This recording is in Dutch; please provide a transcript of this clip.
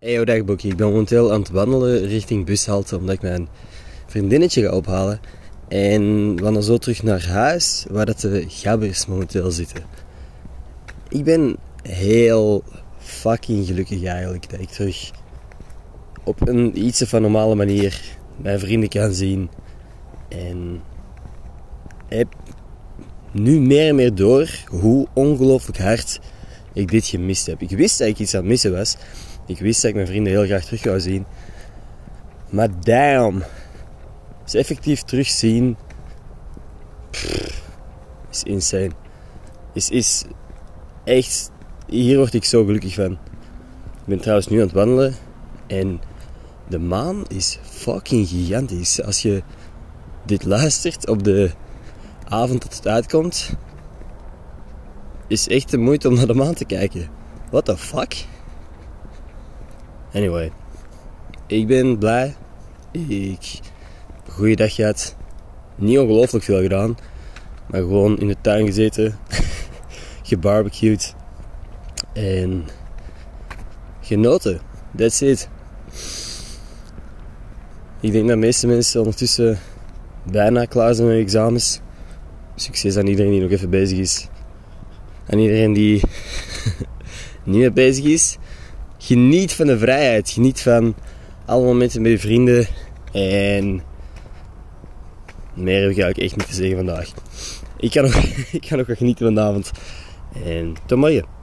Hey, dagboekje. Ik ben momenteel aan het wandelen richting bushalte omdat ik mijn vriendinnetje ga ophalen. En we gaan zo terug naar huis, waar dat de gabbers momenteel zitten. Ik ben heel fucking gelukkig eigenlijk dat ik terug op een iets van normale manier mijn vrienden kan zien. En heb nu meer en meer door hoe ongelooflijk hard ik dit gemist heb. Ik wist dat ik iets aan het missen was. Ik wist dat ik mijn vrienden heel graag terug zou zien. Maar damn. Ze effectief terugzien. Pff, is insane. Is, is echt. Hier word ik zo gelukkig van. Ik ben trouwens nu aan het wandelen. En de maan is fucking gigantisch. Als je dit luistert op de avond dat het uitkomt. Is echt de moeite om naar de maan te kijken. What the fuck? Anyway, ik ben blij. Ik goede dag gehad. Niet ongelooflijk veel gedaan, maar gewoon in de tuin gezeten, gebarbecued en genoten. That's it. Ik denk dat de meeste mensen ondertussen bijna klaar zijn met examens. Succes aan iedereen die nog even bezig is. Aan iedereen die niet meer bezig is geniet van de vrijheid. Geniet van alle momenten met je vrienden. En meer heb ik eigenlijk echt niet te zeggen vandaag. Ik kan nog, ik kan nog genieten vanavond. En tot morgen.